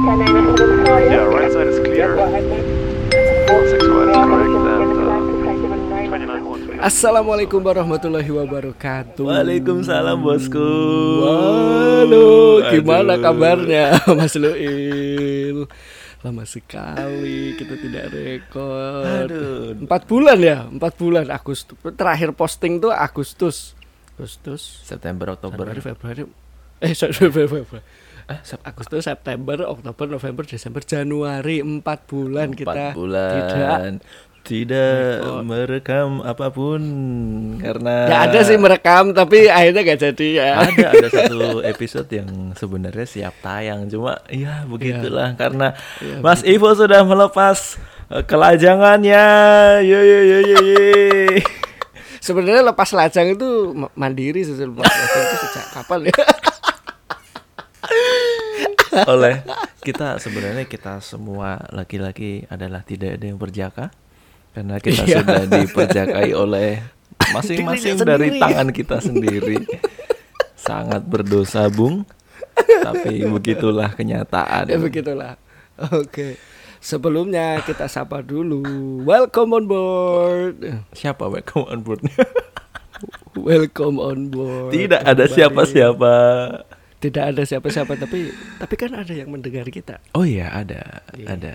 Yeah, right side is clear. Six one is correct, and 29 one three. Assalamualaikum warahmatullahi wabarakatuh. Waalaikumsalam bosku. Waduh, gimana Aduh. kabarnya Mas Luil? Lama sekali kita tidak rekod. Aduh. Empat bulan ya, empat bulan Agustus. Terakhir posting tuh Agustus. Agustus, September Oktober. Januari, Februari. Eh, sorry, Februari. Februari. Eh, Agustus, September, Oktober, November, Desember, Januari empat bulan Empat kita bulan. tidak tidak Record. merekam apa pun karena Ya ada sih merekam tapi akhirnya gak jadi ya. ada ada satu episode yang sebenarnya siap tayang cuma ya begitulah karena Iya, Mas Ivo sudah melepas eh, kelajangannya yo yo yo yo yo Sebenarnya lepas lajang itu ma- mandiri sejak kapan ya? oleh kita sebenarnya kita semua laki-laki adalah tidak ada yang berjaka karena kita Iya. sudah diperjakai oleh masing-masing dari sendiri. tangan kita sendiri sangat berdosa bung tapi begitulah kenyataan ya begitulah. Oke. Sebelumnya kita sapa dulu. Welcome on board. siapa welcome on board Welcome on board. tidak ada siapa-siapa Tidak ada siapa-siapa tapi tapi kan ada yang mendengar kita. oh iya ada Iya. ada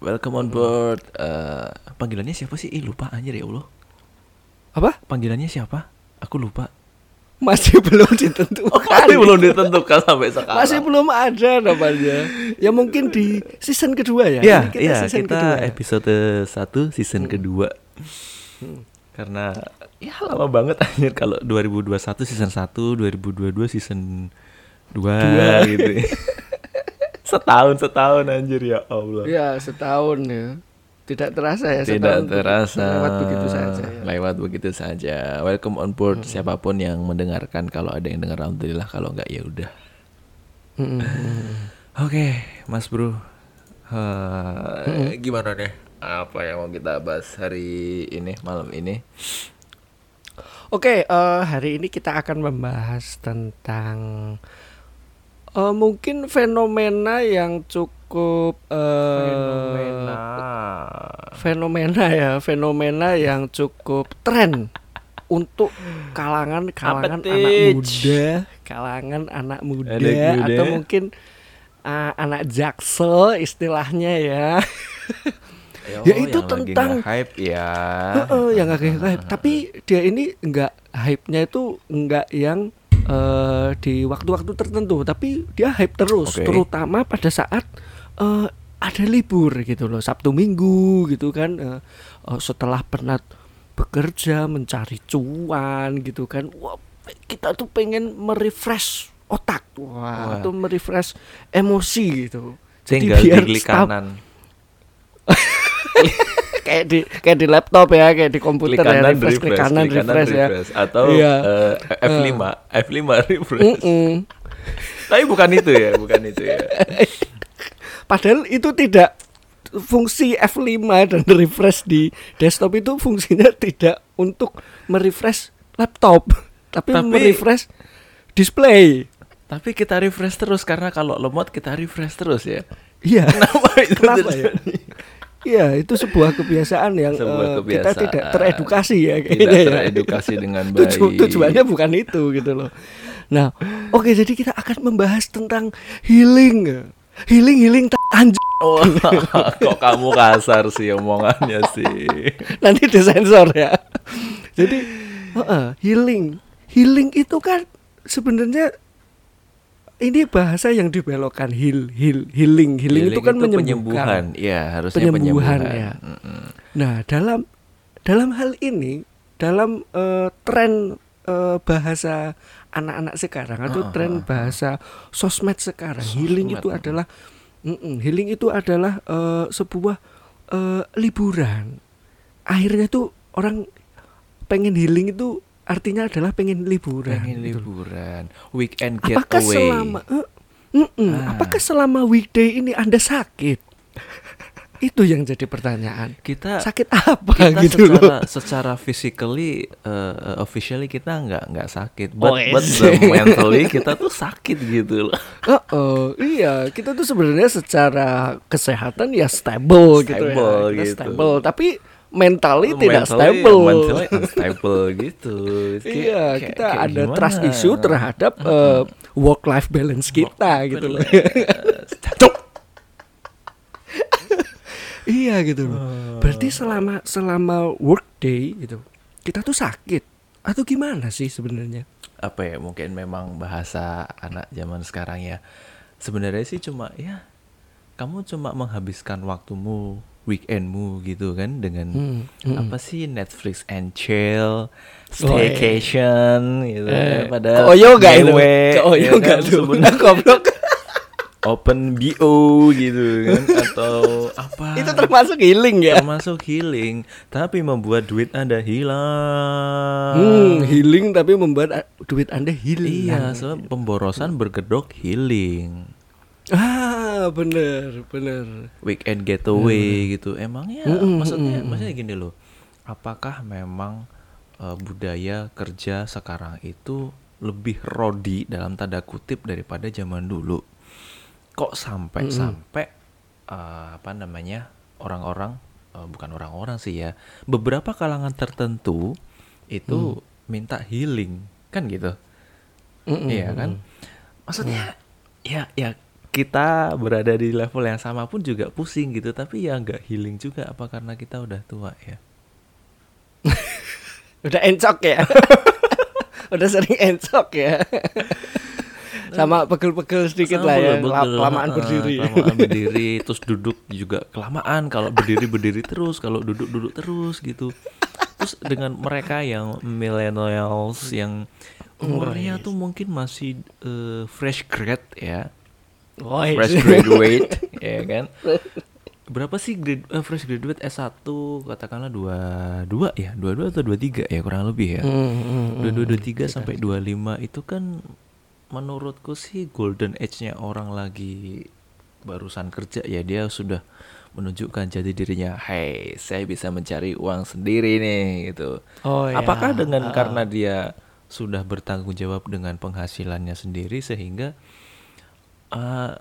welcome on board Eh, panggilannya siapa sih Ih, lupa anjir ya Allah Apa? panggilannya siapa aku lupa Masih belum ditentukan. Oh, masih belum ditentukan sampai sekarang. Masih belum ada namanya. Ya mungkin di season kedua ya. Iya, kita iya, season kita kedua. episode 1 season kedua. Karena ya lama banget anjir kalau 2021 season 1, 2022 season 2 gitu. ya. setahun setahun anjir ya Allah. Ya setahun ya. Tidak terasa ya Tidak setahun terasa. Lewat begitu saja ya. Lewat begitu saja. Welcome on board siapa pun yang mendengarkan. Kalau ada yang dengar alhamdulillah, kalau enggak ya udah. Mm-mm. Oke, Mas Bro. Eh, gimana deh? Apa yang mau kita bahas hari ini, malam ini? Oke, eh, hari ini kita akan membahas tentang eh, mungkin fenomena yang cukup eh, fenomena ya, fenomena yang cukup tren untuk kalangan kalangan Apa, anak muda, kalangan anak muda, Anak muda. atau mungkin ah, anak jaksel istilahnya ya. Ya, itu yang lagi tentang- nge-hype ya. Heeh, yang gak kayak hype. Tapi dia ini enggak hype-nya itu enggak yang eh, di waktu-waktu tertentu, tapi dia hype terus, Oke. terutama pada saat eh, ada libur gitu loh, Sabtu Minggu gitu kan. eh, eh, setelah penat bekerja mencari cuan gitu kan. Wah, kita tuh pengen merefresh otak, wah, Wah. atau merefresh emosi gitu. Tinggal di klik stab- kanan. kayak di kayak di laptop ya, kayak di komputer Klik ya, kanan refresh, klik refresh, kanan klik kanan refresh ya. refresh. Atau Iya. eh, F5, F5 refresh. Mm-mm. Tapi bukan itu ya, bukan itu ya. Padahal itu tidak fungsi F5 dan refresh di desktop itu fungsinya tidak untuk merefresh laptop, tapi, Tapi- merefresh display. Tapi kita refresh terus karena kalau lemot kita refresh terus ya. Iya. Kenapa itu Kenapa ya? Iya, itu sebuah kebiasaan yang Sebuah eh, kita kebiasaan. tidak teredukasi ya Tidak kayaknya ya. teredukasi dengan baik. Tuju- tujuannya bukan itu gitu loh. Nah, oke jadi kita akan membahas tentang healing. Healing healing tak anj Oh, kok kamu kasar sih omongannya sih. nanti disensor ya. Jadi heeh, healing. Healing itu kan sebenarnya ini bahasa yang dibelokkan heal heal healing healing, itu kan menyembuhkan. penyembuhan. Iya, harusnya Penyembuhan, penyembuhan. ya. Mm-mm. Nah, dalam dalam hal ini, dalam eh, tren eh, bahasa anak-anak sekarang atau Ah, ah, tren ah, ah. bahasa sosmed sekarang, healing Sosmed, itu mm. adalah mm-mm, healing itu adalah eh, sebuah eh, liburan. Akhirnya tuh orang pengen healing itu artinya adalah pengen liburan. Pengen gitu liburan, weekend Apakah getaway. selama eh, mm-mm, Ah. apakah selama weekday ini Anda sakit? itu yang jadi pertanyaan. kita Sakit apa kita gitu secara loh. secara physically uh, officially kita nggak nggak sakit Oh, but but yes. the mentally kita tuh sakit gitu loh Oh, oh, iya, kita tuh sebenarnya secara kesehatan ya stable, gitu ya. Stable Kita gitu. stable, tapi mentally tidak Mentally- stable. mentally unstable gitu Kayak- iya, kayak- kita kayak ada gimana? trust issue terhadap work life balance kita gitu loh. Cuk. iya gitu loh. Berarti selama selama work day gitu, kita tuh sakit atau gimana sih sebenarnya? apa ya mungkin memang bahasa anak zaman sekarang ya sebenarnya sih cuma ya kamu cuma menghabiskan waktumu weekendmu gitu kan dengan Hmm, hmm. apa sih Netflix and chill staycation gitu Eh, ya, padahal ke Oyo nggak itu? ngewe, Ke Oyo ya nggak kan, tuh? Goblok. open bo gitu kan atau apa Itu termasuk healing ya? termasuk healing tapi membuat duit anda hilang Hmm, healing tapi membuat duit Anda hilang. Iya, soalnya pemborosan berkedok healing. Ah, bener, bener. Weekend getaway gitu. Emangnya Mm-mm, maksudnya mm-mm. maksudnya gini loh. Apakah memang eh, budaya kerja sekarang itu lebih rodi dalam tanda kutip daripada zaman dulu? Kok sampai Mm-mm. sampai eh, apa namanya? orang-orang eh, bukan orang-orang sih ya. Beberapa kalangan tertentu itu minta healing, kan gitu. Mm-mm, Iya kan? Maksudnya ya ya kita berada di level yang sama pun juga pusing gitu, tapi ya nggak healing juga apa karena kita udah tua ya. Udah encok ya. Udah sering encok ya. Sama pegel-pegel sedikit Sama lah ya. la- Kelamaan berdiri. Kelamaan berdiri, terus duduk juga kelamaan. Kalau berdiri berdiri terus, kalau duduk duduk terus gitu. Terus dengan mereka yang millennials yang umurnya tuh mungkin masih eh, fresh grad ya. Oh, fresh graduate ya kan? Berapa sih grade, eh, fresh graduate S1 katakanlah dua dua ya? Dua dua atau dua tiga ya? Kurang lebih ya. Hmm, hmm, dua dua hmm. dua tiga sampai dua lima itu kan menurutku sih golden age-nya orang lagi barusan kerja ya. Dia sudah menunjukkan jati dirinya hey saya bisa mencari uang sendiri nih gitu. Oh, ya. apakah dengan Ah. karena dia sudah bertanggung jawab dengan penghasilannya sendiri sehingga uh,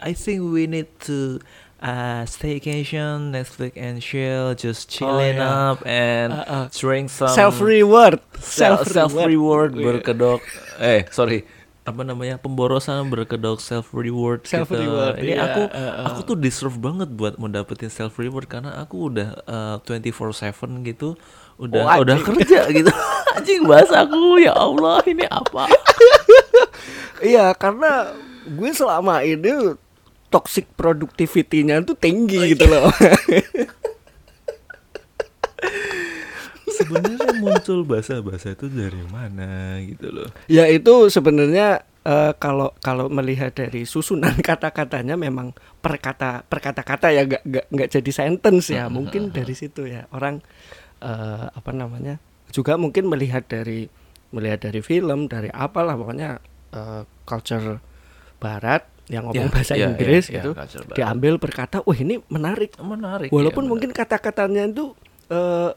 I think we need to uh, staycation, Netflix and chill, just chilling yeah. up and Uh, uh. drink some self reward. self self reward berkedok eh sorry apa namanya pemborosan berkedok self reward Self gitu. reward, ini iya, aku uh, uh. aku tuh deserve banget buat mendapetin self reward karena aku udah uh, 24/7 gitu udah Oh, udah kerja gitu anjing bahasa aku ya Allah ini apa Iya, karena gue selama ini toxic productivity-nya tuh tinggi gitu loh. sebenarnya muncul bahasa-bahasa itu dari mana gitu loh? Ya itu sebenarnya eh, kalau kalau melihat dari susunan kata-katanya memang perkata perkata-kata ya nggak nggak nggak jadi sentence ya. Mungkin dari situ ya. Orang eh, apa namanya juga mungkin melihat dari melihat dari film dari apalah pokoknya eh, culture barat yang ngomong Ya, bahasa ya, Inggris ya, gitu barat. diambil berkata wah ini menarik. Menarik walaupun ya, mungkin kata-katanya itu eh,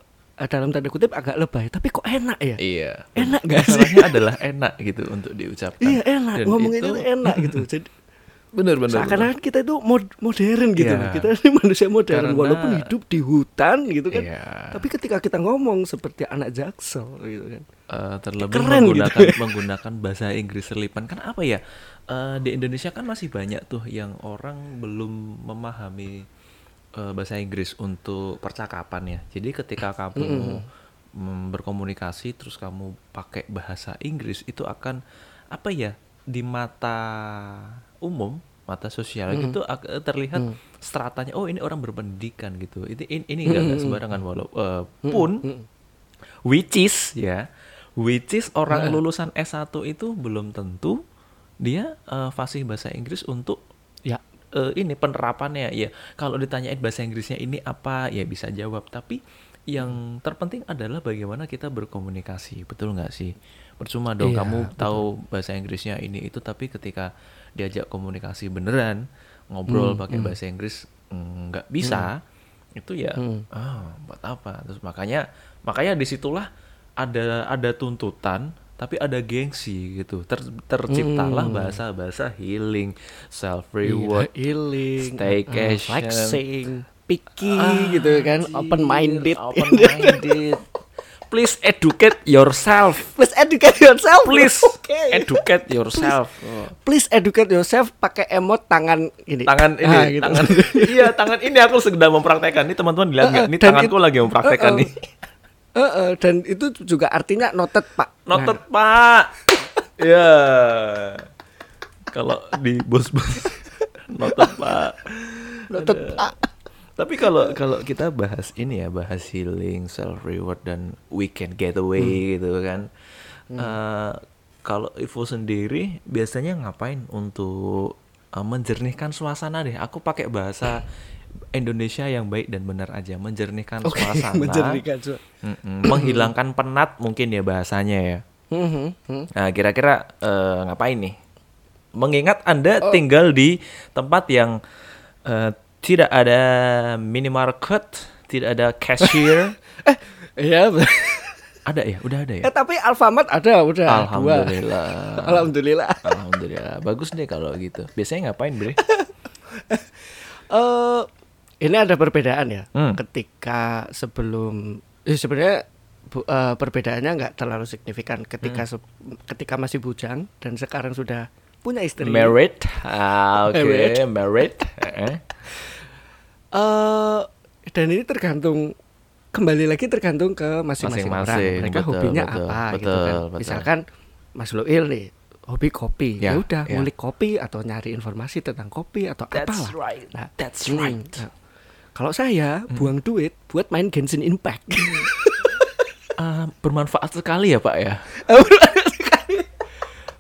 dalam tanda kutip agak lebay tapi kok enak ya? Iya. Enak gak sih? adalah enak gitu untuk diucapkan. Iya enak. Dan ngomong itu itu- enak gitu. Jadi bener bener seakan-akan kita itu mod- modern gitu loh. kita ini manusia modern Karena- walaupun hidup di hutan gitu kan. Iya. tapi ketika kita ngomong seperti anak jaksel gitu kan. Eh, terlebih Keren gitu. menggunakan menggunakan bahasa Inggris serlipan kan apa ya? Eh, di Indonesia kan masih banyak tuh yang orang belum memahami eh, bahasa Inggris untuk percakapan ya. Jadi ketika kamu mm, berkomunikasi terus kamu pakai bahasa Inggris itu akan apa ya di mata umum mata sosial itu ak- eh, terlihat stratanya oh ini orang berpendidikan gitu. Ini ini, ini nggak nggak sembarangan walaupun which is ya which is orang lulusan S1 itu belum tentu dia eh, fasih bahasa Inggris untuk ya. eh, ini penerapannya. Ya kalau ditanyain bahasa Inggrisnya ini apa ya bisa jawab. Tapi yang terpenting adalah bagaimana kita berkomunikasi. Betul nggak sih? Percuma dong Iya, kamu tahu bahasa Inggrisnya ini itu tapi ketika diajak komunikasi beneran ngobrol pakai bahasa Inggris nggak bisa itu ya Hmm. ah buat apa terus makanya makanya di situlah ada ada tuntutan tapi ada gengsi gitu Ter, terciptalah Hmm. bahasa bahasa healing self Iya, reward healing, staycation. uh, flexing, picky Ah, gitu kan, open minded. open minded please educate yourself Please educate yourself. please Oke. educate yourself Oh. Please educate yourself pakai emot tangan ini. tangan ini Ah, gitu. tangan iya tangan ini aku sedang mempraktekkan ini teman-teman lihat nggak ini Dan tanganku it- lagi mempraktekkan Uh-uh. nih Heeh, dan itu juga artinya noted, Pak. notet Nah, pak ya kalau di bos bos notet pak noted. Pak. Tapi kalau kalau kita bahas ini ya bahas healing self reward dan weekend getaway gitu kan Eh, kalau Ivo sendiri biasanya ngapain untuk eh, menjernihkan suasana deh aku pakai bahasa Indonesia yang baik dan benar aja menjernihkan Oke, suasana menjernihkan su- menghilangkan penat mungkin ya bahasanya ya Mhm, mhm. Nah, kira-kira eh, ngapain nih? Mengingat Anda Oh. tinggal di tempat yang eh, tidak ada minimarket, tidak ada cashier. Iya. ada ya? Udah ada ya? Eh tapi Alfamart ada udah dua. Alhamdulillah. Alhamdulillah. Alhamdulillah. Bagus deh kalau gitu. Biasanya ngapain, Bre? Eh ini ada perbedaan ya. Hmm. Ketika sebelum eh, sebenarnya bu- eh, perbedaannya nggak terlalu signifikan Hmm. ketika se- ketika masih bujang dan sekarang sudah punya istri. Married. Ah, oke, Married. married. Eh, Eh dan ini tergantung kembali lagi tergantung ke masing-masing orang. Mereka betul, hobinya betul, apa gitu betul, kan. betul. Misalkan Mas Luil nih hobi kopi. Ya, Ya udah ya. ngulik kopi atau nyari informasi tentang kopi atau That's apalah. right. Nah, That's hmm, right. nah, kalau saya Hmm. buang duit buat main Genshin Impact. ah, bermanfaat sekali ya, Pak ya.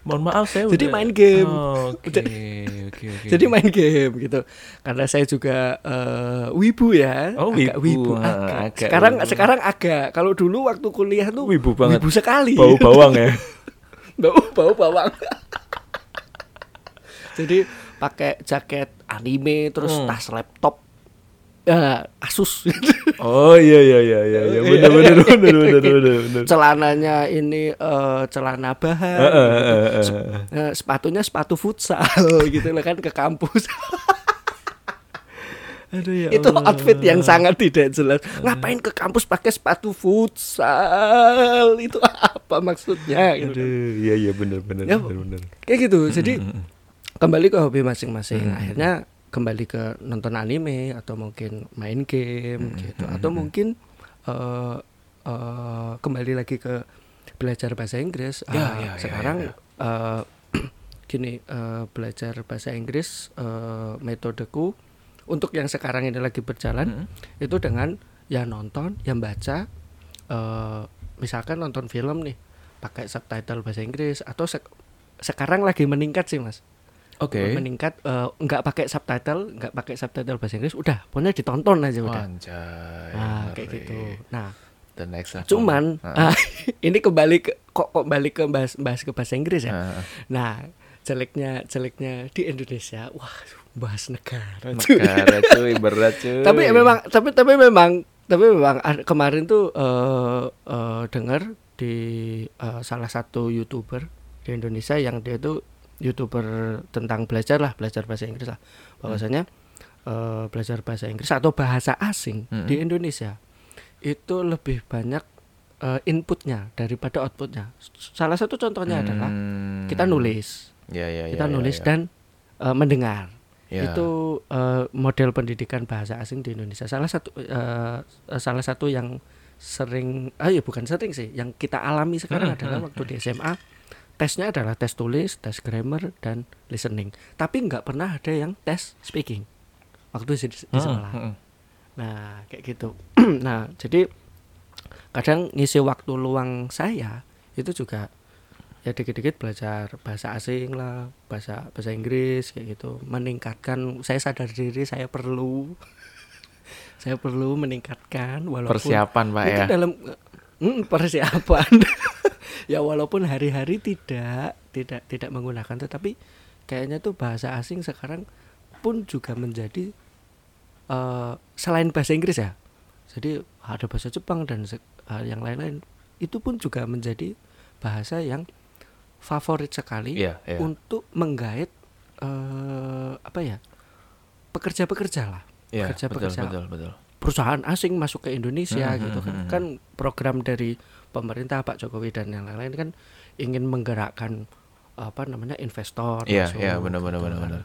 Mohon maaf saya Jadi udah- main game. Oh, Oke, Jadi- oke, oke. Jadi main game gitu. Karena saya juga eh, wibu ya. Oh, agak wibu. wibu. Ah, agak. agak Sekarang wibu. sekarang agak. Kalau dulu waktu kuliah tuh Wibu banget. Wibu sekali. bau bawang ya. bau bau bawang. Jadi pakai jaket anime terus Hmm. tas laptop ya Asus Oh iya iya iya iya iya benar benar benar benar benar benar. celananya ini eh, celana bahan Eh, eh, gitu. eh, Sep- eh. eh, sepatunya sepatu futsal gitu lah kan ke kampus Aduh ya. itu Allah. outfit yang sangat tidak jelas ngapain ke kampus pakai sepatu futsal itu apa maksudnya gitu kan. Aduh, iya iya benar benar Ya, benar benar. kayak gitu jadi kembali ke hobi masing-masing akhirnya kembali ke nonton anime atau mungkin main game Hmm, gitu hmm, atau hmm. mungkin eh eh, kembali lagi ke belajar bahasa Inggris Ya, Ah, ya, ya, sekarang ya, eh, gini eh, belajar bahasa Inggris eh, metodeku untuk yang sekarang ini lagi berjalan Mm. itu dengan ya nonton yang baca eh misalkan nonton film nih pakai subtitle bahasa Inggris atau sek- sekarang lagi meningkat sih mas Oke. meningkat eh, nggak pakai subtitle nggak pakai subtitle bahasa Inggris udah pokoknya ditonton aja udah Anjay. nah ngeri. kayak gitu nah The next level. cuman Ah. ah, ini kembali ke kok kok balik ke bahas, bahas ke bahasa Inggris ya Ah, nah jeleknya jeleknya di Indonesia wah bahas negara cuy. Negara cuy berat cuy. tapi memang tapi tapi memang tapi memang kemarin tuh eh eh, dengar di eh, salah satu youtuber di Indonesia yang dia tuh youtuber tentang belajar lah belajar bahasa Inggris lah bahwasanya eh, belajar bahasa Inggris atau bahasa asing Hmm. di Indonesia itu lebih banyak eh, inputnya daripada outputnya salah satu contohnya adalah Hmm. kita nulis Ya ya ya. kita ya, nulis ya. dan eh, mendengar Ya. itu eh, model pendidikan bahasa asing di Indonesia salah satu eh, eh, salah satu yang sering ah ya bukan sering sih yang kita alami sekarang Hmm, adalah hmm, waktu di SMA tesnya adalah tes tulis tes grammar dan listening. Tapi nggak pernah ada yang tes speaking. Waktu di, di Hmm, sekolah. hmm. nah kayak gitu. Nah jadi kadang ngisi waktu luang saya itu juga ya dikit-dikit belajar bahasa asing lah bahasa bahasa Inggris kayak gitu. Meningkatkan saya sadar diri saya perlu saya perlu meningkatkan walaupun Persiapan Pak ya. dalam Hmm, persiapan ya walaupun hari-hari tidak tidak tidak menggunakan tetapi kayaknya tuh bahasa asing sekarang pun juga menjadi eh, selain bahasa Inggris ya. Jadi ada bahasa Jepang dan eh, yang lain-lain itu pun juga menjadi bahasa yang favorit sekali Iya, iya. untuk menggait eh, apa ya pekerja-pekerja lah Iya, betul, pekerja-pekerja betul, betul. Perusahaan asing masuk ke Indonesia Hmm, gitu hmm, kan hmm, kan program dari pemerintah Pak Jokowi dan yang lain-lain kan ingin menggerakkan apa namanya investor Iya, masuk iya, benar, gitu benar, kan. benar.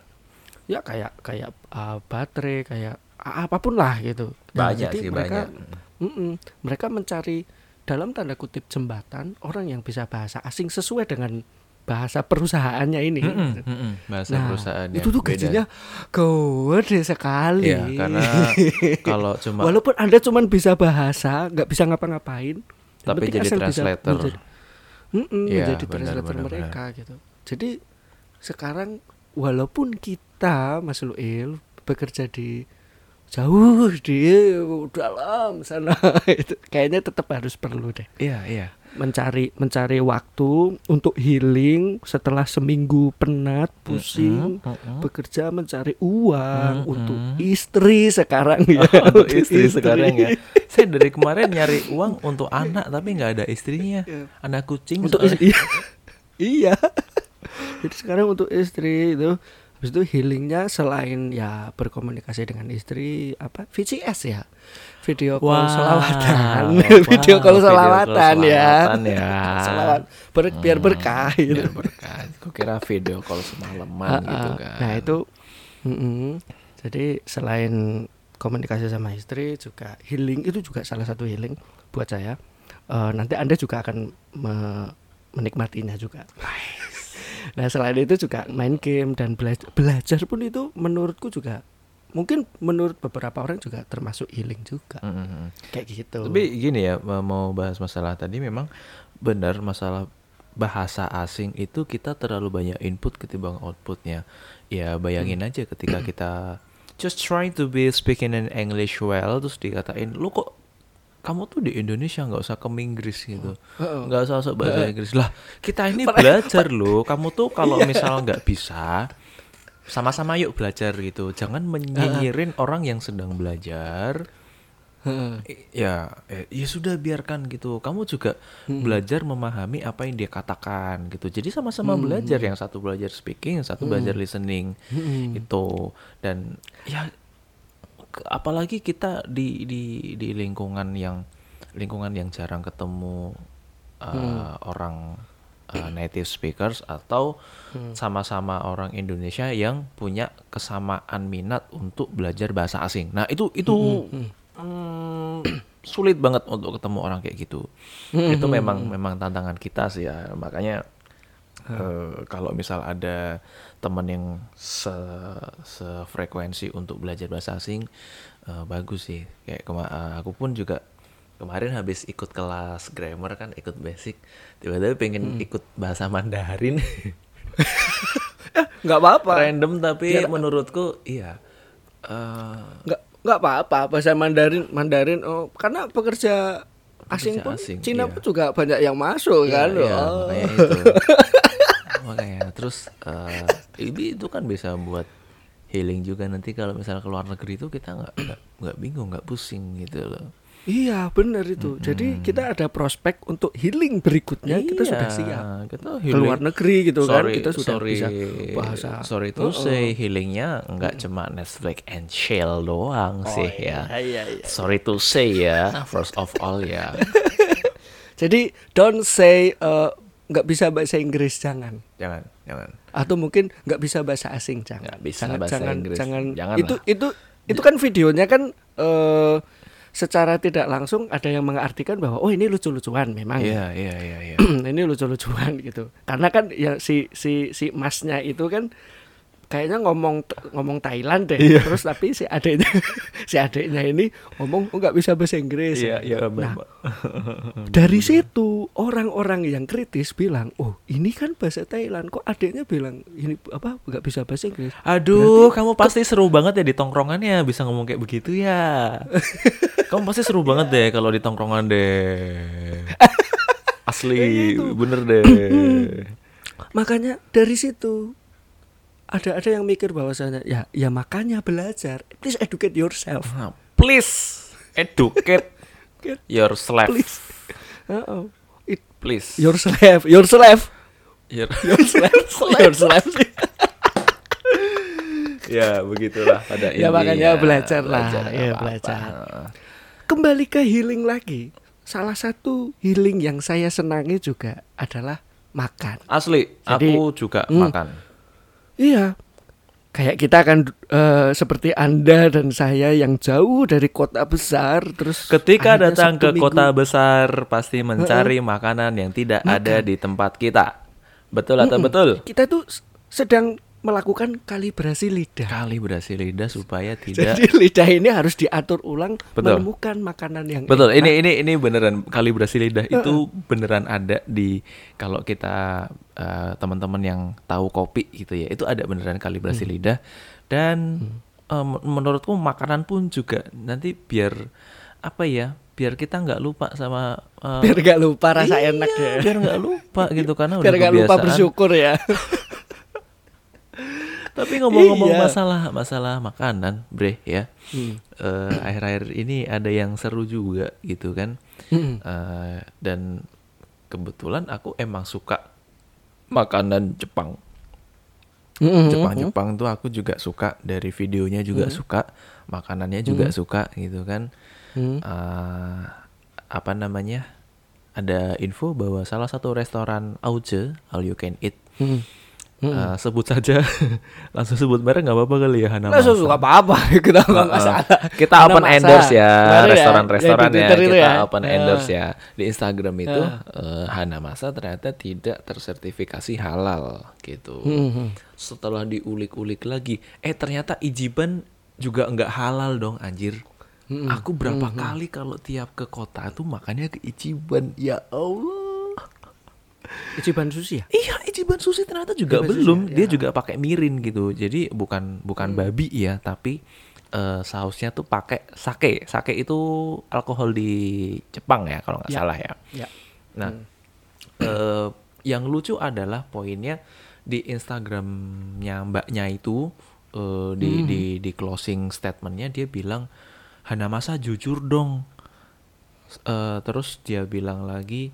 ya kayak kayak uh, baterai kayak apa pun lah gitu Nah, Banyak jadi sih, mereka banyak. Mm-mm. mereka mencari dalam tanda kutip jembatan orang yang bisa bahasa asing sesuai dengan bahasa perusahaannya ini Mm-mm, gitu. mm-mm. Bahasa Nah, perusahaan itu tuh gajinya gede sekali. Iya, karena kalau cuma walaupun anda cuma bisa bahasa, nggak bisa ngapa-ngapain, Tapi jadi asal bisa translator. menjadi- Mm-mm, Iya, menjadi benar, translator benar, mereka gitu. Jadi sekarang walaupun kita Mas Luil bekerja di jauh di dalam sana itu kayaknya tetap harus perlu deh Iya, iya. Mencari mencari waktu untuk healing setelah seminggu penat pusing Mm-mm. bekerja mencari uang Mm-mm. untuk istri sekarang ya untuk istri sekarang ya. Saya dari kemarin nyari uang untuk anak tapi nggak ada istrinya. Iya. Anak kucing untuk istri iya jadi sekarang untuk istri itu habis itu healingnya selain ya berkomunikasi dengan istri apa VCS ya video call Wah, selawatan wah, video call selawatan ya selawatan ya. selawat ber- biar berkah Hmm, gitu biar berkah. Kok kira video call semalaman gitu kan. Nah itu, mm-mm. jadi selain komunikasi sama istri juga healing itu juga salah satu healing buat saya. Eh, nanti anda juga akan me- menikmatinya juga. Nah selain itu juga main game dan belajar, belajar pun itu menurutku juga mungkin menurut beberapa orang juga termasuk healing juga Mm-mm. kayak gitu. Tapi gini ya, ma- mau bahas masalah tadi memang benar masalah bahasa asing itu kita terlalu banyak input ketimbang outputnya. Ya bayangin aja ketika kita just trying to be speaking in English well terus dikatain lu kok kamu tuh di Indonesia nggak usah ke Inggris gitu Heeh. nggak usah usah bahasa Inggris lah kita ini belajar loh kamu tuh kalau misal nggak bisa sama-sama yuk belajar gitu. Jangan menyinyirin orang yang sedang belajar. Ya eh, ya sudah biarkan gitu. Kamu juga belajar memahami apa yang dia katakan gitu. Jadi sama-sama belajar yang satu belajar speaking yang satu belajar listening itu dan ya apalagi kita di di di lingkungan yang lingkungan yang jarang ketemu uh, orang uh, native speakers atau sama-sama orang Indonesia yang punya kesamaan minat untuk belajar bahasa asing. Nah itu itu mm, sulit banget untuk ketemu orang kayak gitu. Itu memang memang tantangan kita sih ya. Makanya eh, kalau misal ada teman yang se sefrekuensi untuk belajar bahasa asing eh, bagus sih. Kayak kema- aku pun juga kemarin habis ikut kelas grammar kan ikut basic. Tiba-tiba pengen ikut bahasa Mandarin. Nggak apa-apa. random tapi menurutku iya. Eh, nggak nggak apa-apa bahasa Mandarin Mandarin oh karena pekerja asing pun asing, Cina iya. pun juga banyak yang masuk Iya, kan iya, oh. makanya itu. Makanya terus eh, ini itu kan bisa buat healing juga. Nanti kalau misalnya ke luar negeri itu kita nggak nggak bingung nggak pusing gitu loh iya benar itu. Jadi kita ada prospek untuk healing berikutnya kita Iya, sudah siap. kita ke luar negeri gitu kan sorry, kita sudah sorry, bisa bahasa. sorry to say healingnya nggak cuma Netflix and chill doang sih ya. iya, iya. sorry to say ya. First of all ya. Jadi don't say uh, nggak bisa bahasa Inggris jangan. Jangan jangan. Atau mungkin nggak bisa bahasa asing jangan. Nggak bisa jangan, bahasa jangan, Inggris. jangan. Jangan itu lah. itu itu kan videonya kan eh secara tidak langsung ada yang mengartikan bahwa oh ini lucu-lucuan memang iya iya iya iya. Ini lucu-lucuan gitu. Karena kan ya si si si masnya itu kan kayaknya ngomong ngomong Thailand deh Iya. terus tapi si adiknya si adiknya ini ngomong oh nggak bisa bahasa Inggris iya iya nah Mbak. dari situ orang-orang yang kritis bilang oh ini kan bahasa Thailand kok adiknya bilang ini apa nggak bisa bahasa Inggris Aduh, kamu pasti seru banget ya di tongkrongannya bisa ngomong kayak begitu ya. kamu pasti seru banget deh kalau di tongkrongan deh. Asli, bener deh. makanya dari situ ada ada yang mikir bahwasanya ya ya makanya belajar. Please educate yourself. Nah, please educate yourself. Please. Uh-oh. It, Please. yourself, yourself, Your- yourself, yourself sih. ya begitulah pada Ya, makanya belajar lah. Belajar, Ya, apa-apa. belajar. Kembali ke healing lagi. Salah satu healing yang saya senangi juga adalah makan. Asli, Jadi- aku juga Hmm. makan. Iya. Kayak kita kan eh, seperti Anda dan saya yang jauh dari kota besar terus Ketika datang ke kota Minggu- besar pasti mencari makanan yang tidak ada di tempat kita. Betul atau betul? kita tuh sedang melakukan kalibrasi lidah. Kali berhasil lidah supaya tidak Jadi lidah ini harus diatur ulang Betul. menemukan makanan yang Betul, enak. ini ini ini beneran kalibrasi lidah itu beneran ada di kalau kita eh, teman-teman yang tahu kopi gitu ya, itu ada beneran kalibrasi Hmm. lidah dan eh, men- menurutku makanan pun juga nanti biar apa ya, biar kita nggak lupa sama eh, biar gak lupa rasa iya, enak ya. biar nggak lupa gitu karena Biar udah gak lupa bersyukur ya. Tapi ngomong-ngomong Iya. masalah masalah makanan, Bre ya. Hmm. eh, akhir-akhir ini ada yang seru juga gitu kan. Hmm. Eh, dan kebetulan aku emang suka makanan Jepang. Hmm. Jepang-Jepang tuh aku juga suka dari videonya juga suka, makanannya juga suka gitu kan. Hmm. Eh, apa namanya? Ada info bahwa salah satu restoran Auce, All You Can Eat, Hmm. eh, sebut saja langsung sebut merek nggak apa-apa kali ya Hana Nggak Masa. suka apa-apa kita nggak Heeh. masalah. Kita Karena open masa. endorse ya ya, restoran-restoran ya, Twitter itu kita ya. open Eh. endorse ya di Instagram itu Eh. eh, Hanamasa ternyata tidak tersertifikasi halal gitu. Hmm. Setelah diulik-ulik lagi, eh ternyata Ijiban juga nggak halal dong anjir. Hmm. Aku berapa kali kalau tiap ke kota tuh makannya ke Ichiban ya Allah. Ichiban sushi ya? Iya, Ichiban sushi ternyata juga Ichiban sushi belum. ya, Dia ya. juga pakai mirin gitu. Jadi bukan bukan babi ya, tapi eh, sausnya tuh pakai sake. Sake itu alkohol di Jepang ya kalau nggak Ya. salah ya. Ya. Nah, eh, yang lucu adalah poinnya di Instagramnya mbaknya itu eh, di di di closing statementnya dia bilang Hanamasa jujur dong. Eh, terus dia bilang lagi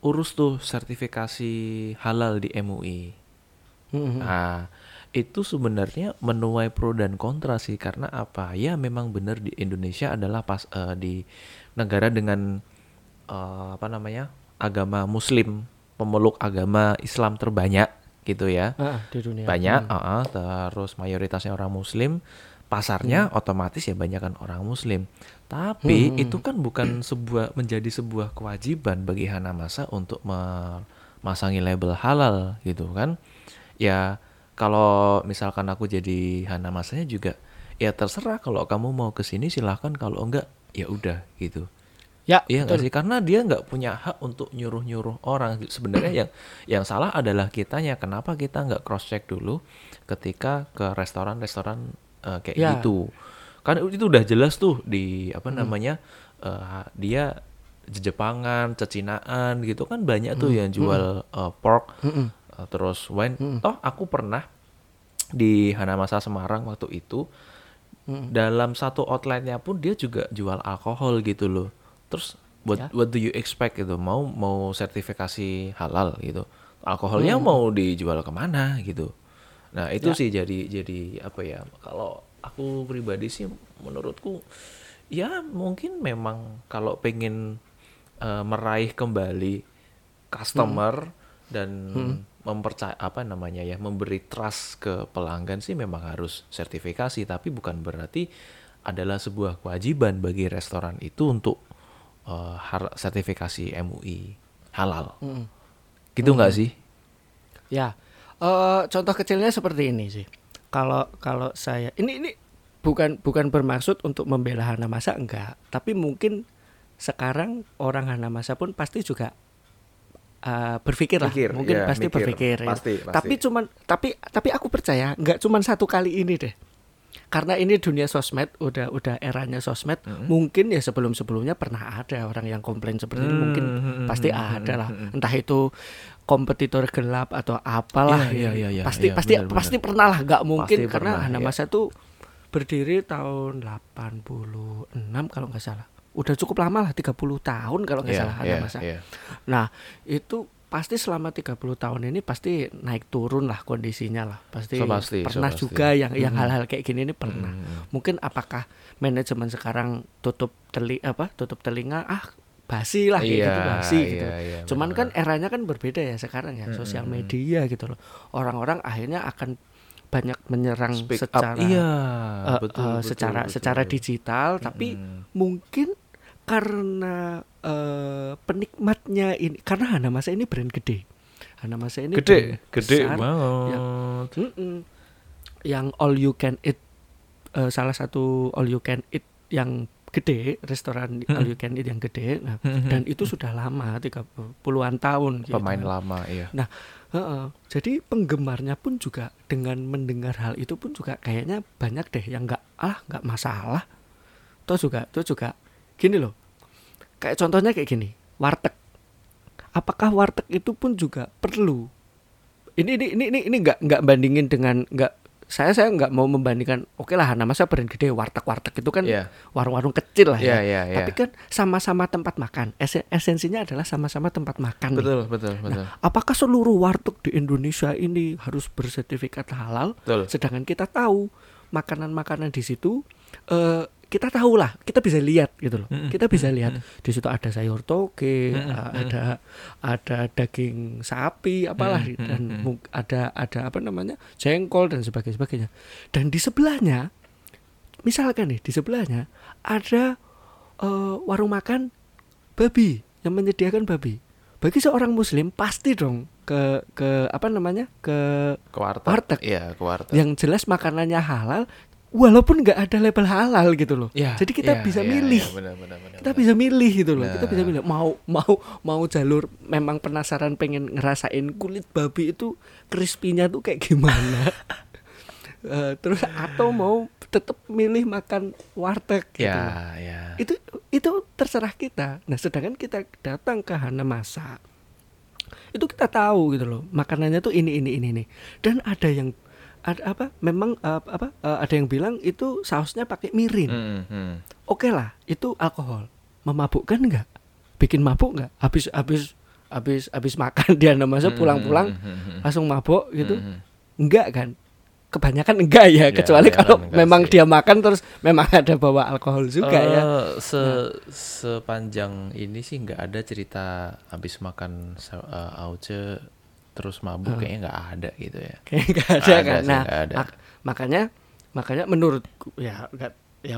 urus tuh sertifikasi halal di MUI. Hmm. Nah, itu sebenarnya menuai pro dan kontra sih karena apa? Ya memang benar di Indonesia adalah pas eh, di negara dengan eh, apa namanya? agama muslim, pemeluk agama Islam terbanyak gitu ya. Ah, di dunia. Banyak, uh-uh, terus mayoritasnya orang muslim, pasarnya otomatis ya banyak kan orang muslim. Tapi itu kan bukan sebuah menjadi sebuah kewajiban bagi Hanamasa untuk memasangi label halal gitu kan. Ya kalau misalkan aku jadi Hanamasanya juga ya terserah kalau kamu mau ke sini silahkan kalau enggak ya udah gitu. Ya, Iya nggak betul. sih karena dia nggak punya hak untuk nyuruh-nyuruh orang sebenarnya yang yang salah adalah kitanya kenapa kita nggak cross check dulu ketika ke restoran-restoran eh, kayak Ya. gitu kan itu udah jelas tuh di apa Hmm. namanya eh, dia Jepangan, Cecinaan gitu kan banyak tuh Hmm. yang jual eh, pork eh, terus wine Hmm. toh aku pernah di Hanamasa Semarang waktu itu Hmm. dalam satu outletnya pun dia juga jual alkohol gitu loh. Terus what Ya. what do you expect gitu? Mau mau sertifikasi halal gitu. Alkoholnya Hmm. mau dijual ke mana gitu. Nah itu Ya. sih jadi jadi apa ya? Kalau aku pribadi sih menurutku ya mungkin memang kalau pengen eh, meraih kembali customer dan mempercaya apa namanya ya memberi trust ke pelanggan sih memang harus sertifikasi. Tapi bukan berarti adalah sebuah kewajiban bagi restoran itu untuk har- sertifikasi MUI halal. Gitu nggak sih? Ya, eh, contoh kecilnya seperti ini sih. Kalau kalau saya ini ini bukan bukan bermaksud untuk membela Hanamasa enggak, tapi mungkin sekarang orang Hanamasa pun pasti juga eh, berpikir lah, Pikir, mungkin ya, pasti mikir. berpikir. ya. Pasti, pasti. Tapi cuman tapi tapi aku percaya enggak cuman satu kali ini deh. karena ini dunia sosmed udah udah eranya sosmed mungkin ya sebelum sebelumnya pernah ada orang yang komplain seperti ini mungkin Hmm, pasti ada lah entah itu kompetitor gelap atau apalah Iya, ya. iya, iya, pasti iya, pasti benar, pasti pernah lah nggak mungkin Pasti karena pernah, Hanamasa tuh berdiri tahun 86 kalau nggak salah udah cukup lama lah 30 tahun kalau nggak Iya, salah iya, Hanamasa iya. Nah, itu pasti selama 30 tahun ini pasti naik turun lah kondisinya lah. Pasti, So pasti, so pernah pasti. juga yang yang Mhm. hal-hal kayak gini ini pernah. Hmm. Mungkin apakah manajemen sekarang tutup teli apa? Tutup telinga ah basi lah kayak Iya, gitu basi gitu. iya, iya, Cuman kan benar. eranya kan berbeda ya sekarang ya, sosial media gitu loh. Orang-orang akhirnya akan banyak menyerang Speak up. secara Iya, eh, betul, eh, betul, secara betul. secara digital tapi Mm-mm. mungkin karena eh, penikmatnya ini karena Hanamasa ini brand gede. Hanamasa ini gede, gede besar, banget. mm-mm, yang all you can eat eh, salah satu all you can eat yang gede restoran all you can eat yang gede. Nah, dan itu sudah lama tiga puluhan tahun gitu. pemain lama iya. Heeh. jadi penggemarnya pun juga dengan mendengar hal itu pun juga kayaknya banyak deh yang nggak ah nggak masalah. Toh juga toh juga gini loh. Kayak contohnya kayak gini warteg. Apakah warteg itu pun juga perlu? Ini ini ini ini ini nggak nggak bandingin dengan nggak saya saya nggak mau membandingkan oke lah nama saya brand gede warteg warteg itu kan Iya. warung-warung kecil lah ya iya, iya. tapi kan sama-sama tempat makan Esen- esensinya adalah sama-sama tempat makan nih. Betul, betul, betul. Apakah seluruh warteg di Indonesia ini harus bersertifikat halal? Betul. Sedangkan kita tahu makanan-makanan di situ eh, kita tahu lah, kita bisa lihat gitu loh. Mm-mm. Kita bisa lihat di situ ada sayur toge, Mm-mm. eh, ada ada daging sapi, apalah Mm-mm. dan Mm-mm. mung- ada ada apa namanya jengkol dan sebagainya sebagainya. Dan di sebelahnya, misalkan nih di sebelahnya ada eh, warung makan babi yang menyediakan babi. Bagi seorang muslim pasti dong ke ke apa namanya ke Ke warteg. Warteg. Iya, ke warteg. yang jelas makanannya halal walaupun nggak ada label halal gitu loh. Iya, Jadi kita iya, bisa iya, milih. iya, benar, benar, benar, Kita benar. bisa milih gitu loh. Kita Nah. bisa milih mau mau mau jalur memang penasaran pengen ngerasain kulit babi itu crispy-nya tuh kayak gimana. Eh, terus atau mau tetap milih makan warteg gitu. Ya, loh. ya. Itu itu terserah kita. Nah, sedangkan kita datang ke Hanamasa itu kita tahu gitu loh makanannya tuh ini ini ini ini dan ada yang ada apa memang eh, apa eh, ada yang bilang itu sausnya pakai mirin. Hmm, hmm. oke lah itu alkohol. Memabukkan nggak? Bikin mabuk nggak? Habis habis habis habis makan dia namanya pulang-pulang Hmm, hmm, hmm, hmm. langsung mabuk gitu. Enggak kan? Kebanyakan enggak ya Ya, kecuali kebanyakan kalau memang sih. dia makan terus memang ada bawa alkohol juga ya. Eh, se sepanjang ini sih nggak ada cerita habis makan eh, auce terus mabuk kayaknya nggak ada gitu ya. kayak enggak ada Nggak ada kan nah nggak ada. mak- makanya makanya menurutku ya enggak ya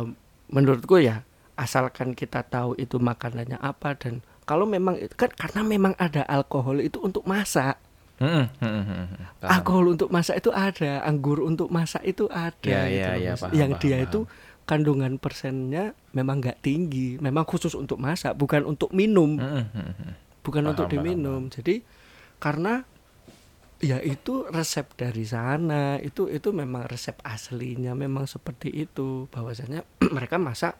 menurutku ya asalkan kita tahu itu makanannya apa dan kalau memang kan karena memang ada alkohol itu untuk masak Hmm, hmm, hmm, hmm, hmm. Paham. alkohol untuk masak itu ada anggur untuk masak itu ada Ya, gitu ya, ya, paham, yang paham, dia paham. itu kandungan persennya memang nggak tinggi memang khusus untuk masak bukan untuk minum Hmm, hmm, hmm, hmm. bukan Paham, untuk paham, diminum jadi karena ya itu resep dari sana. Itu itu memang resep aslinya memang seperti itu. Bahwasanya mereka masak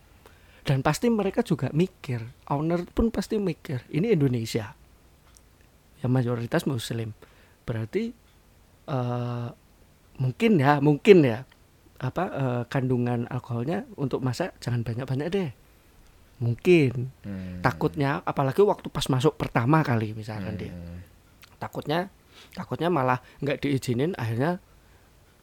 dan pasti mereka juga mikir owner pun pasti mikir ini Indonesia. Yang mayoritas muslim. Berarti eh, mungkin ya mungkin ya apa eh, kandungan alkoholnya untuk masak jangan banyak-banyak deh. Mungkin. Hmm. takutnya apalagi waktu pas masuk pertama kali misalkan dia. Hmm. takutnya takutnya malah nggak diizinin akhirnya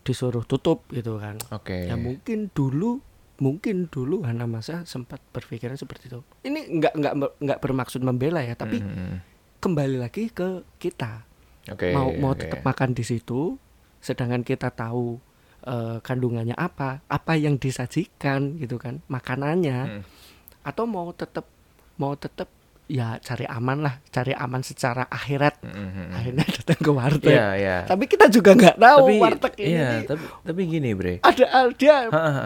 disuruh tutup gitu kan Oke. ya mungkin dulu mungkin dulu Hana Masa sempat berpikiran seperti itu ini nggak nggak nggak bermaksud membela ya tapi Hmm, kembali lagi ke kita. Oke. mau mau oke. tetap makan di situ sedangkan kita tahu eh, kandungannya apa apa yang disajikan gitu kan makanannya Hmm. atau mau tetap mau tetap ya cari aman lah cari aman secara akhirat Hmm, hmm, hmm. akhirnya datang ke warteg Iya, iya. tapi kita juga nggak tahu Tapi warteg ini iya, nih tapi tapi gini, Bre. ada dia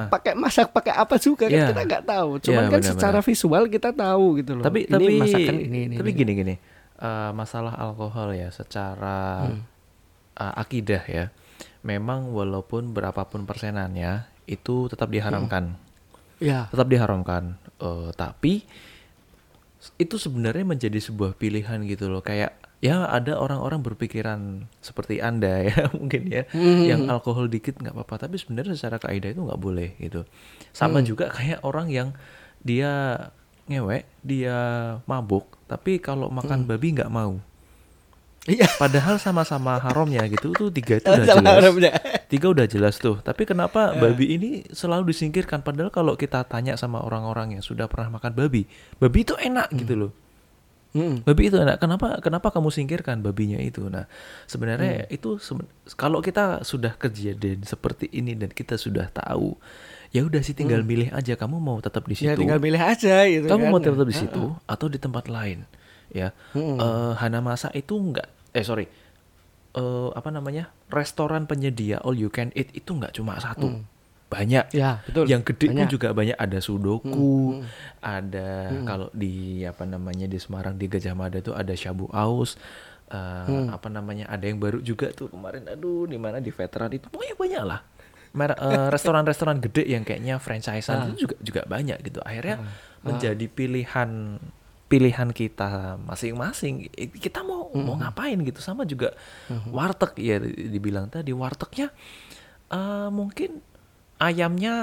pakai masak pakai apa juga kan Iya. kita nggak tahu cuman Iya, kan benar, secara visual kita tahu gitu loh tapi ini tapi masakan ini ini tapi ini. gini gini Eh, masalah alkohol ya secara Hmm. eh, akidah ya memang walaupun berapapun persenannya itu tetap diharamkan Ya. tetap diharamkan Eh, tapi itu sebenarnya menjadi sebuah pilihan gitu loh kayak ya ada orang-orang berpikiran seperti anda ya mungkin ya Hmm. yang alkohol dikit nggak apa-apa tapi sebenarnya secara kaidah itu nggak boleh gitu sama Hmm. juga kayak orang yang dia ngewek dia mabuk tapi kalau Hmm. makan babi nggak mau Iya. padahal sama-sama haramnya gitu tuh tiga itu udah jelas haramnya. tiga udah jelas tuh tapi Ya. kenapa babi ini selalu disingkirkan padahal kalau kita tanya sama orang-orang yang sudah pernah makan babi babi itu enak gitu loh Mm. babi itu enak kenapa kenapa kamu singkirkan babinya itu nah Hmm. sebenarnya itu seben- kalau kita sudah kejadian seperti ini dan kita sudah tahu ya udah sih tinggal milih aja kamu mau tetap di situ Hmm. Ya tinggal milih aja gitu kamu kan. mau tetap di situ atau di tempat lain ya. Hmm. Eh, Hanamasa itu enggak eh sorry. Eh, apa namanya? Restoran penyedia all you can eat itu nggak cuma satu. Banyak. Hmm. Ya, betul. yang gede pun Banyak. Hmm, juga banyak. Ada sudoku ada kalau di apa namanya di Semarang di Gajah Mada tuh ada shabu aus Eh, Hmm. apa namanya ada yang baru juga tuh kemarin. Aduh di mana di veteran itu. Pokoknya banyak lah. Mer- restoran-restoran gede yang kayaknya franchisean itu juga juga banyak gitu. Akhirnya menjadi pilihan pilihan kita masing-masing. Kita mau mau ngapain gitu? Sama juga warteg ya di- dibilang tadi. Wartegnya eh, mungkin ayamnya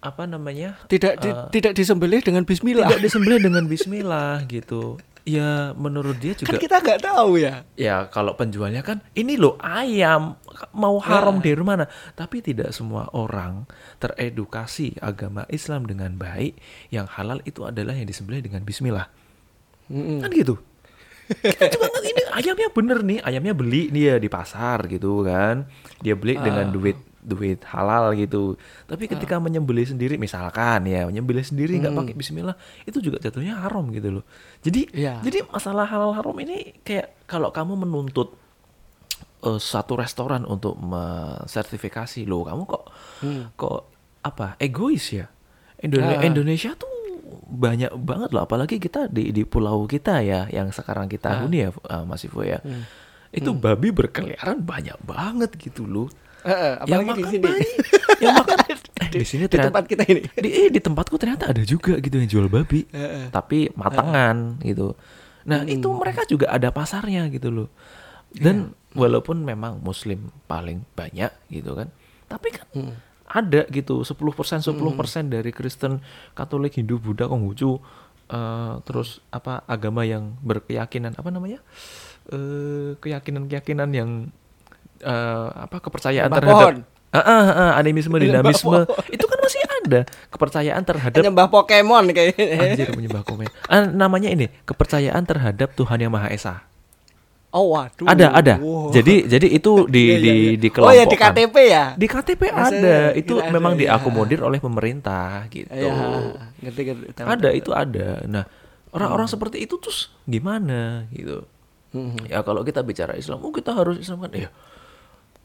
apa namanya? Tidak di- eh, tidak disembelih dengan bismillah. tidak disembelih dengan Bismillah gitu ya menurut dia Kan juga kita nggak tahu ya. ya kalau penjualnya kan ini loh ayam mau haram dari mana? Tapi tidak semua orang teredukasi agama Islam dengan baik. Yang halal itu adalah yang disembelih dengan Bismillah. Mm-mm. kan gitu? Kita juga ini ayamnya bener nih ayamnya beli nih ya di pasar gitu kan. Dia beli dengan duit duit halal gitu. Tapi ketika menyembelih sendiri misalkan ya menyembelih sendiri nggak pakai Bismillah itu juga jatuhnya haram gitu loh. Jadi Iya. jadi masalah halal haram ini kayak kalau kamu menuntut eh, satu restoran untuk mensertifikasi loh kamu kok kok apa egois ya? Indone- Ah. Indonesia tuh banyak banget loh apalagi kita di di pulau kita ya yang sekarang kita huni ya uh, Mas Ivo ya. Itu babi berkeliaran banyak banget gitu loh Eh, eh, yang apalagi di makan sini. banyak. Yang makan eh, di sini Di ternyata tempat kita ini. di, eh, di tempatku ternyata ada juga gitu yang jual babi. Tapi matangan gitu. Nah itu mereka juga ada pasarnya gitu loh. Dan walaupun memang muslim paling banyak gitu kan tapi kan ada gitu 10% 10% dari Kristen Katolik Hindu Buddha Konghucu eh, terus apa agama yang berkeyakinan apa namanya eh keyakinan-keyakinan yang eh, apa kepercayaan Nyembah terhadap pohon. Ah, ah, ah, animisme dinamisme pohon. itu kan masih ada kepercayaan terhadap Nyembah Pokemon kayaknya. anjir menyembah komen Ah, namanya ini kepercayaan terhadap Tuhan yang Maha Esa Oh waduh. ada ada Wow. jadi jadi itu di Iya, di iya. di Oh ya di. KTP ya. di KTP Masa ada itu ada, memang ya. diakomodir oleh pemerintah gitu Ya, ngerti ngerti. tahu, ada tahu, itu ada nah orang-orang seperti itu terus gimana gitu Hmm. ya kalau kita bicara Islam oh kita harus Islam kan ya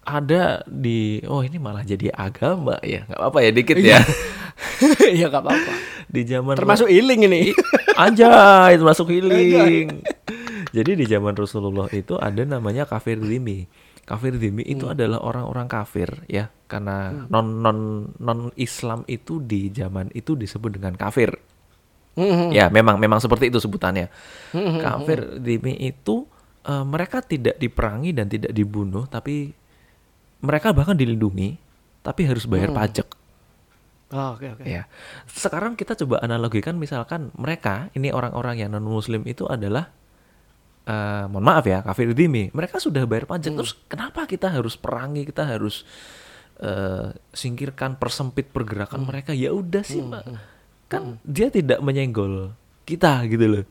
ada di oh ini malah jadi agama ya nggak apa-apa ya dikit ya Iya nggak apa-apa. di zaman Termasuk healing ini. Anjay, itu masuk healing. Jadi di zaman Rasulullah itu ada namanya kafir dhimmi. Kafir dhimmi itu adalah orang-orang kafir ya, karena non non non Islam itu di zaman itu disebut dengan kafir. Hmm. Ya, memang memang seperti itu sebutannya. Kafir dhimmi itu eh, mereka tidak diperangi dan tidak dibunuh, tapi mereka bahkan dilindungi, tapi harus bayar pajak. Oh, oke oke. Ya. Sekarang kita coba analogikan misalkan mereka ini orang-orang yang non muslim itu adalah eh, mohon maaf ya kafir dhimmi. Mereka sudah bayar pajak terus kenapa kita harus perangi, kita harus eh, singkirkan persempit pergerakan mereka? Ya udah sih, Mbak. Kan dia tidak menyenggol kita gitu loh.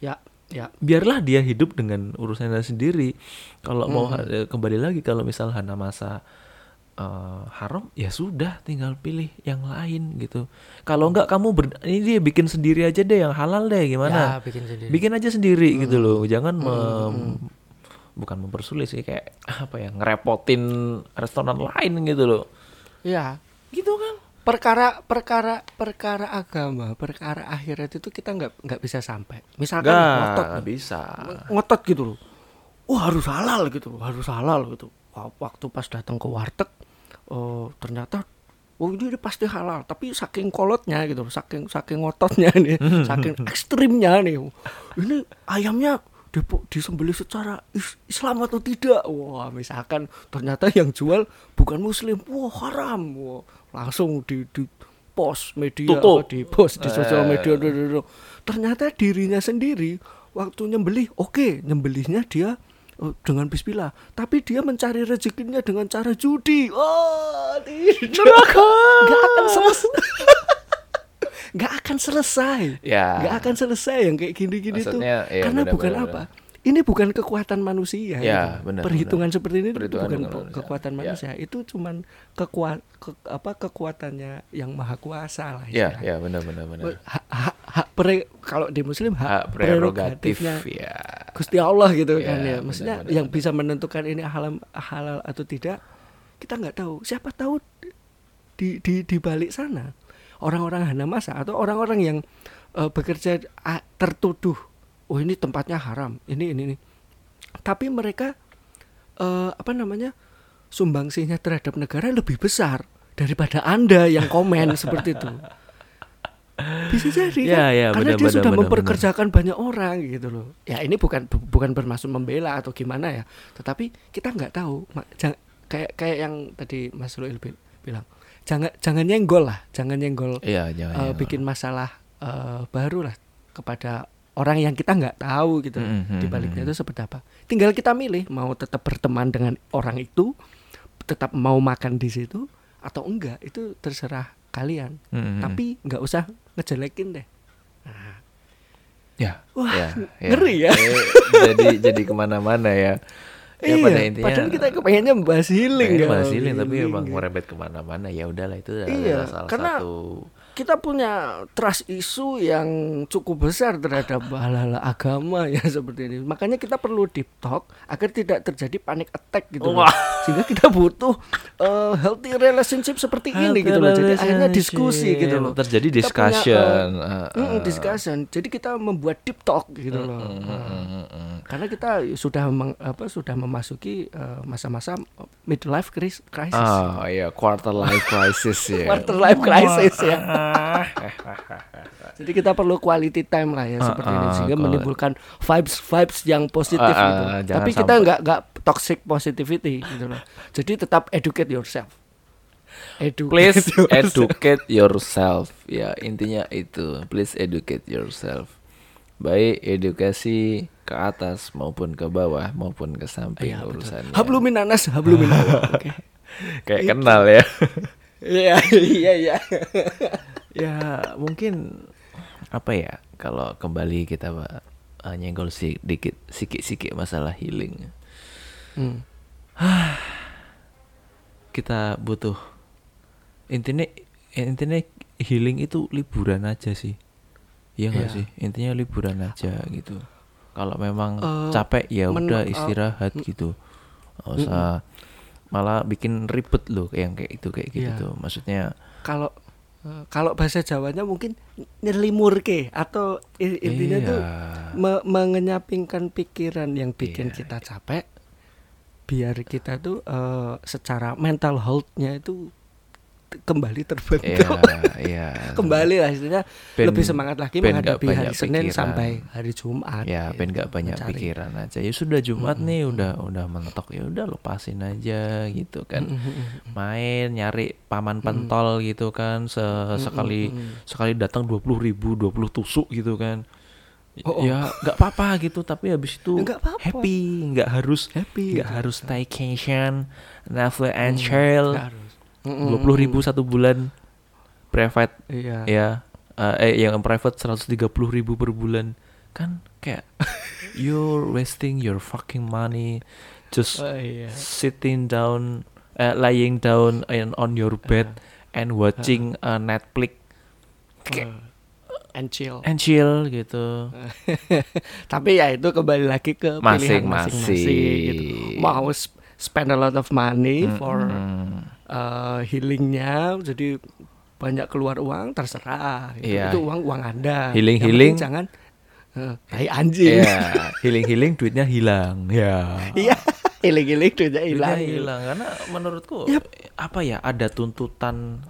Ya, ya. Biarlah dia hidup dengan urusannya sendiri. Kalau mau eh, kembali lagi kalau misal Hana masa eh, haram ya sudah tinggal pilih yang lain gitu. Kalau enggak kamu ber- ini dia bikin sendiri aja deh yang halal deh gimana? Ya, bikin sendiri. Bikin aja sendiri gitu loh. Jangan mem- bukan mempersulit sih kayak apa ya ngerepotin restoran lain gitu loh. Ya. Gitu kan? Perkara perkara perkara agama, perkara akhirat itu kita nggak nggak bisa sampai. Misalkan ngotot Enggak bisa. ngotot gitu loh. Wah harus halal gitu, harus halal gitu. Wah, Waktu pas datang ke warteg, oh ternyata oh ini pasti halal tapi saking kolotnya gitu saking saking ngototnya nih saking ekstrimnya nih ini ayamnya dipo- disembelih secara is- Islam atau tidak? Wah misalkan ternyata yang jual bukan muslim. Wah haram. Wah langsung di di post media Tutup. di post di sosial Eh. media duh. ternyata dirinya sendiri waktu nyembelih oke nyembelihnya dia eh, dengan bismillah. Tapi dia mencari rezekinya dengan cara judi. Oh tidak. Nggak akan selesai nggak akan selesai Ya. nggak akan selesai yang kayak gini-gini tuh iya, karena benar, bukan benar, apa ini bukan kekuatan manusia Ya, gitu. benar, perhitungan seperti ini itu Perhitungan bukan kekuatan Ya. manusia itu cuman kekuat ke- apa kekuatannya yang maha kuasa lah Ya, ya benar benar benar. hak, hak, hak pre- kalau di muslim hak, Hak prerogatif prerogatifnya ya. Gusti Allah gitu Ya, kan ya. benar, Maksudnya benar, yang benar. bisa menentukan ini halal halal atau tidak kita nggak tahu. Siapa tahu di di di balik sana orang-orang Hanamasa atau orang-orang yang eh, bekerja ah, tertuduh oh ini tempatnya haram, ini ini ini. Tapi mereka eh, apa namanya? sumbangsinya terhadap negara lebih besar daripada Anda yang komen seperti itu. Bisa jadi Ya, kan? ya, karena benar, dia benar, sudah benar, memperkerjakan banyak orang gitu loh. Ya ini bukan bu- bukan bermaksud membela atau gimana ya, tetapi kita nggak tahu. Kayak kayak yang tadi Mas Luil bi- bilang, jangan jangan nyenggol lah, jangan nyenggol Iya, jangan. jangan. bikin masalah eh, baru lah kepada orang yang kita nggak tahu gitu loh, Mhm, di baliknya itu seperti apa. Tinggal kita milih mau tetap berteman dengan orang itu, tetap mau makan di situ atau enggak itu terserah kalian. Mm-mm. Tapi nggak usah ngejelekin deh. Nah, ya, Wah, ya, ya. ngeri ya. Eh, jadi jadi ke mana-mana ya. Ya iya, pada intinya. padahal kita kepengennya bahas healing kan. bahas healing, tapi Healing, emang ya. merembet ke mana-mana ya udahlah itu adalah Iya, salah karena satu kita punya trust isu yang cukup besar terhadap hal-hal agama ya seperti ini. Makanya kita perlu deep talk agar tidak terjadi panic attack gitu loh. Wah. Sehingga kita butuh uh, healthy relationship seperti ini gitu loh. Jadi akhirnya diskusi gitu loh. Terjadi Kita punya, discussion. uh, uh, uh. discussion. Jadi kita membuat deep talk gitu loh. Mm, Nah, mm, mm. karena kita sudah meng- apa sudah memasuki uh, masa-masa midlife cris- crisis. Ah iya quarter life crisis ya. Quarter life crisis ya. Jadi kita perlu quality time lah ya Ah, seperti ini ah, sehingga kalau- menimbulkan vibes vibes yang positif Ah, ah, gitu. Tapi kita nggak nggak toxic positivity gitu loh. Jadi tetap educate yourself. Educate Please yourself. educate yourself. Ya, intinya itu. Please educate yourself. Baik edukasi ke atas maupun ke bawah maupun ke samping betul. urusannya. Hablumin anas, hablumin Allah. Oke. Kayak kenal ya. Iya, iya, iya. ya, mungkin apa ya kalau kembali kita eh, nyenggol sedikit sikit-sikit masalah healing. Hmm. Kita butuh intinya intinya healing itu liburan aja sih. Iya nggak Iya. sih? Intinya liburan aja gitu. Kalau memang Eh, capek ya udah eh, istirahat gitu. Nggak usah malah bikin ribet loh yang kayak itu kayak gitu Iya. tuh. Maksudnya Kalau eh, kalau bahasa Jawanya mungkin nyelimur ke atau intinya tuh Iya. me- mengenyapingkan pikiran yang bikin Iya, kita capek biar kita tuh eh, secara mental health-nya itu kembali terbentuk Iya, iya. kembali lah istilahnya Ben- lebih semangat lagi ben menghadapi hari Senin pikiran. sampai hari Jumat ya gitu, pengen nggak banyak mencari. pikiran aja ya sudah Jumat nih udah udah mentok ya udah lepasin aja gitu kan main nyari paman pentol gitu kan se- sekali sekali datang dua puluh ribu 20 tusuk gitu kan Oh, oh. ya nggak apa-apa gitu tapi habis itu Nggak apa-apa. happy nggak harus Happy, nggak gitu. harus staycation Netflix and chill Nggak harus. Dua puluh ribu satu bulan private. Iya. Ya eh, eh yang private 130 ribu per bulan. Kan kayak you're wasting your fucking money just Oh, iya. sitting down eh, lying down and on your bed and watching uh, Netflix. Kayak Eh, and chill. and chill gitu. Tapi ya itu kembali lagi ke pilihan Masing-masing. gitu. Mau sp- spend a lot of money for Mm-mm. Uh, healingnya, jadi banyak keluar uang terserah. Gitu. Iya. Itu uang uang anda. Healing- Yang healing. jangan uh, tai anjing. ya healing healing duitnya hilang ya Iya, healing healing duitnya Duitnya hilang. hilang karena menurutku Yap. apa ya ada tuntutan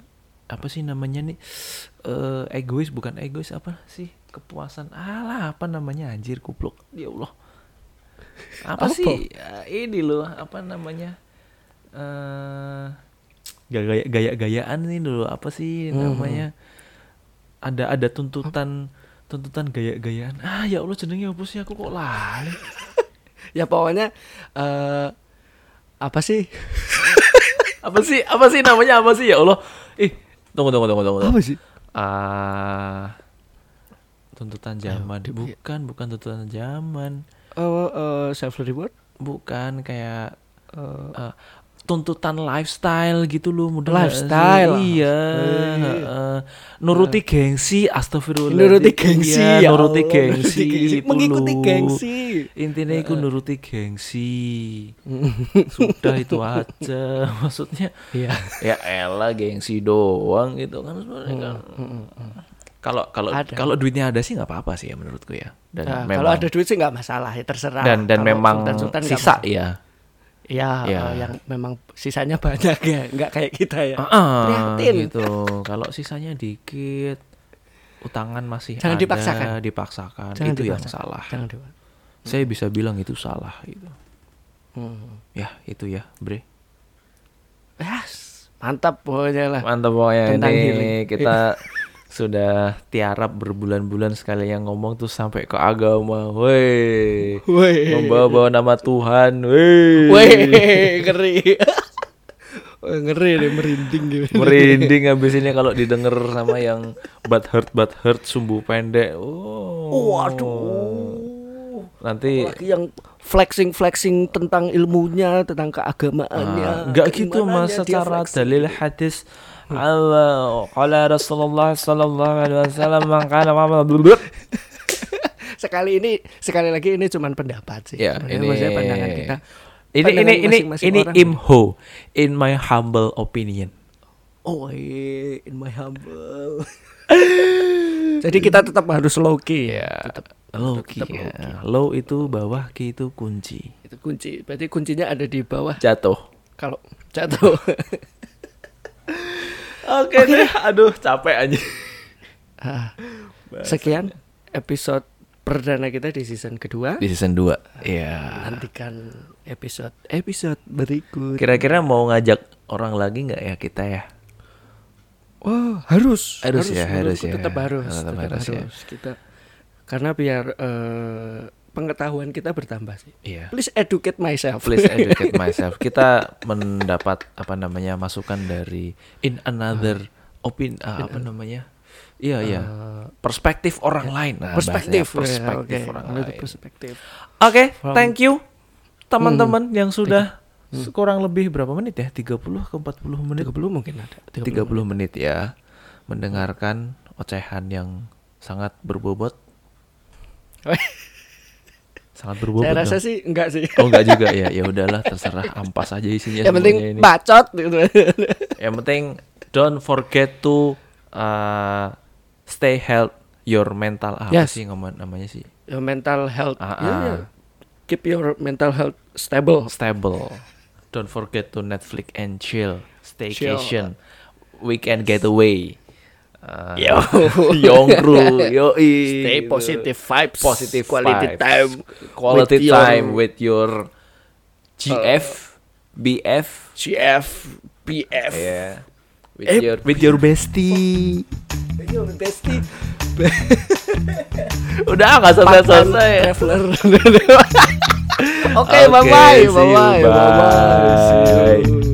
apa sih namanya nih eh egois bukan egois apa sih kepuasan alah apa namanya anjir kupluk ya Allah apa, Apa? sih Ya, ini loh apa namanya eh gaya gaya gayaan nih dulu apa sih Hmm. namanya? Ada ada tuntutan tuntutan gaya gayaan ah ya Allah jenenge apa sih? Aku kok lali. Ya pokoknya eh apa sih? Apa sih apa sih namanya? Apa sih? Ya Allah. Ih tunggu tunggu tunggu tunggu, tunggu. apa sih? Ah tuntutan zaman. Di- bukan bukan tuntutan zaman. Oh eh, self reward bukan kayak eh, tuntutan lifestyle gitu loh mudah? Lifestyle. iya heeh. nuruti gengsi astagfirullah nuruti gengsi iya, ya nuruti Allah, gengsi, gengsi. itu mengikuti loh. gengsi. Intinya itu nuruti gengsi. Sudah itu aja maksudnya. Iya. Ya elah gengsi doang gitu kan sebenarnya kan. kalau kalau Ada. kalau duitnya ada sih nggak apa-apa sih ya menurutku ya. Dan Nah, memang kalau ada duit sih nggak masalah ya terserah. Dan dan Kalau memang sultan-sultan nggak sisa ya ya, Ya. eh, yang memang sisanya banyak ya nggak kayak kita ya Ah, Prihatin. gitu kalau sisanya dikit utangan masih Jangan ada dipaksakan. dipaksakan Jangan itu yang dipaksakan. salah jangan dewa saya bisa bilang itu salah gitu Hmm. ya itu ya bre Yes, mantap pokoknya lah mantap pokoknya Tentang ini healing. kita sudah tiarap berbulan-bulan sekali yang ngomong tuh sampai ke agama woi Woi, membawa nama Tuhan woi woi, ngeri. Ngeri deh merinding gitu. merinding habis ini kalau didengar sama yang bad hurt bad hurt sumbu pendek oh Waduh. nanti Apalagi yang flexing flexing tentang ilmunya, tentang keagamaannya. Ah, enggak gitu mas secara dalil hadis Allah qala Rasulullah sallallahu alaihi wasallam man kana Sekali ini, sekali lagi ini cuman pendapat sih. Ya, Sebenarnya ini maksudnya pandangan kita. ini Pandangan ini ini masing-masing ini orang. imho in my humble opinion. Oh, eh, in my humble. Jadi kita tetap harus low key Ya, Tetap, low key. tetap ya. low key. Low itu bawah, key itu kunci. Itu kunci. Berarti kuncinya ada di bawah. Jatuh. Kalau jatuh. Oke deh, aduh capek aja. Ah, Sekian episode perdana kita di season kedua. Di season 2. Iya. Nantikan episode episode berikut. Kira-kira mau ngajak orang lagi nggak ya kita ya? Wah, harus. Harus ya, harus ya. Tetap harus, Tetap tetap harus harus, ya. kita. Karena biar eh, pengetahuan kita bertambah sih. Iya. Please educate myself. Please educate myself. Kita mendapat apa namanya masukan dari in another opin ah, apa namanya? Iya iya. Perspektif orang lain. Nah, perspektif, ya, perspektif oke. orang Menurut lain. perspektif. Oke, From- thank you teman-teman yang sudah kurang lebih berapa menit ya? 30 ke 40 menit. 30 mungkin ada. 30 menit ya mendengarkan ocehan yang sangat berbobot. Sangat berbobot. Saya rasa dong. sih enggak sih. Oh enggak juga ya. Ya udahlah terserah ampas aja isinya Yang penting ini. bacot gitu. Yang penting don't forget to uh, stay health your mental apa Yes. sih ngomong namanya sih? Your mental health. Ah, Ya, ya. ah. Keep your mental health stable. Stable. Don't forget to Netflix and chill. Chill. Staycation. Weekend getaway. Uh, Yo. Yongkru, yo Stay positive vibes. positive quality vibes. time. quality with your- time with your GF, BF, CF, PF. yeah, with Eh, your with your bestie. Your bestie. Udah nggak selesai selesai. Traveler. Oke, bye bye, see you, bye bye, bye bye. See you.